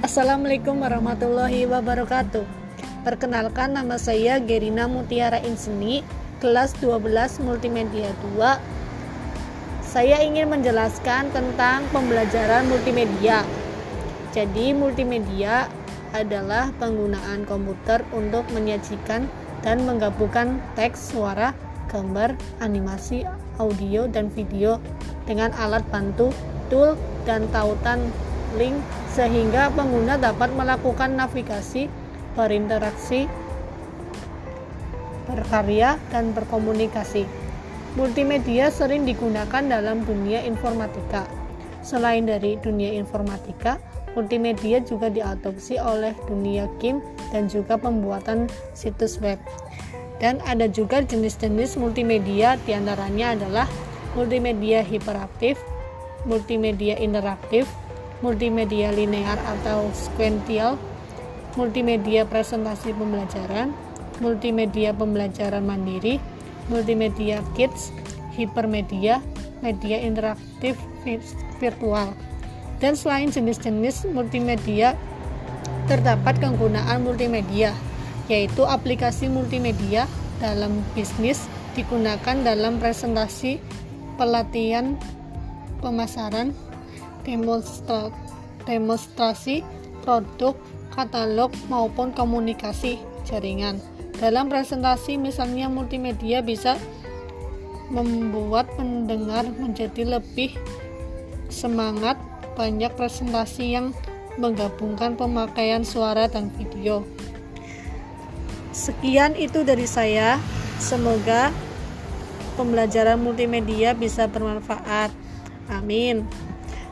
Assalamualaikum warahmatullahi wabarakatuh. Perkenalkan nama saya Gerina Mutiara Inseni, kelas 12 Multimedia 2. Saya ingin menjelaskan tentang pembelajaran multimedia. Jadi, multimedia adalah penggunaan komputer untuk menyajikan dan menggabungkan teks, suara, gambar, animasi, audio, dan video dengan alat bantu, tool, dan tautan link sehingga pengguna dapat melakukan navigasi, berinteraksi, berkarya, dan berkomunikasi. Multimedia sering digunakan dalam dunia informatika. Selain dari dunia informatika, multimedia juga diadopsi oleh dunia game dan juga pembuatan situs web. Dan ada juga jenis-jenis multimedia di antaranya adalah multimedia hiperaktif, multimedia interaktif, multimedia linear atau sequential, multimedia presentasi pembelajaran, multimedia pembelajaran mandiri, multimedia kids, hipermedia, media interaktif virtual. Dan selain jenis-jenis multimedia, terdapat penggunaan multimedia, yaitu aplikasi multimedia dalam bisnis digunakan dalam presentasi, pelatihan, pemasaran, demonstra demonstrasi produk, katalog maupun komunikasi jaringan. Dalam presentasi misalnya multimedia bisa membuat pendengar menjadi lebih semangat banyak presentasi yang menggabungkan pemakaian suara dan video. Sekian itu dari saya. Semoga pembelajaran multimedia bisa bermanfaat. Amin.